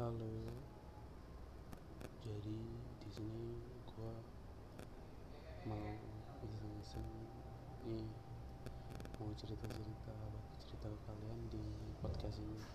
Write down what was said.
Halo. Jadi di sini gua mau iseng-iseng nih mau cerita-cerita cerita kalian di podcast ini.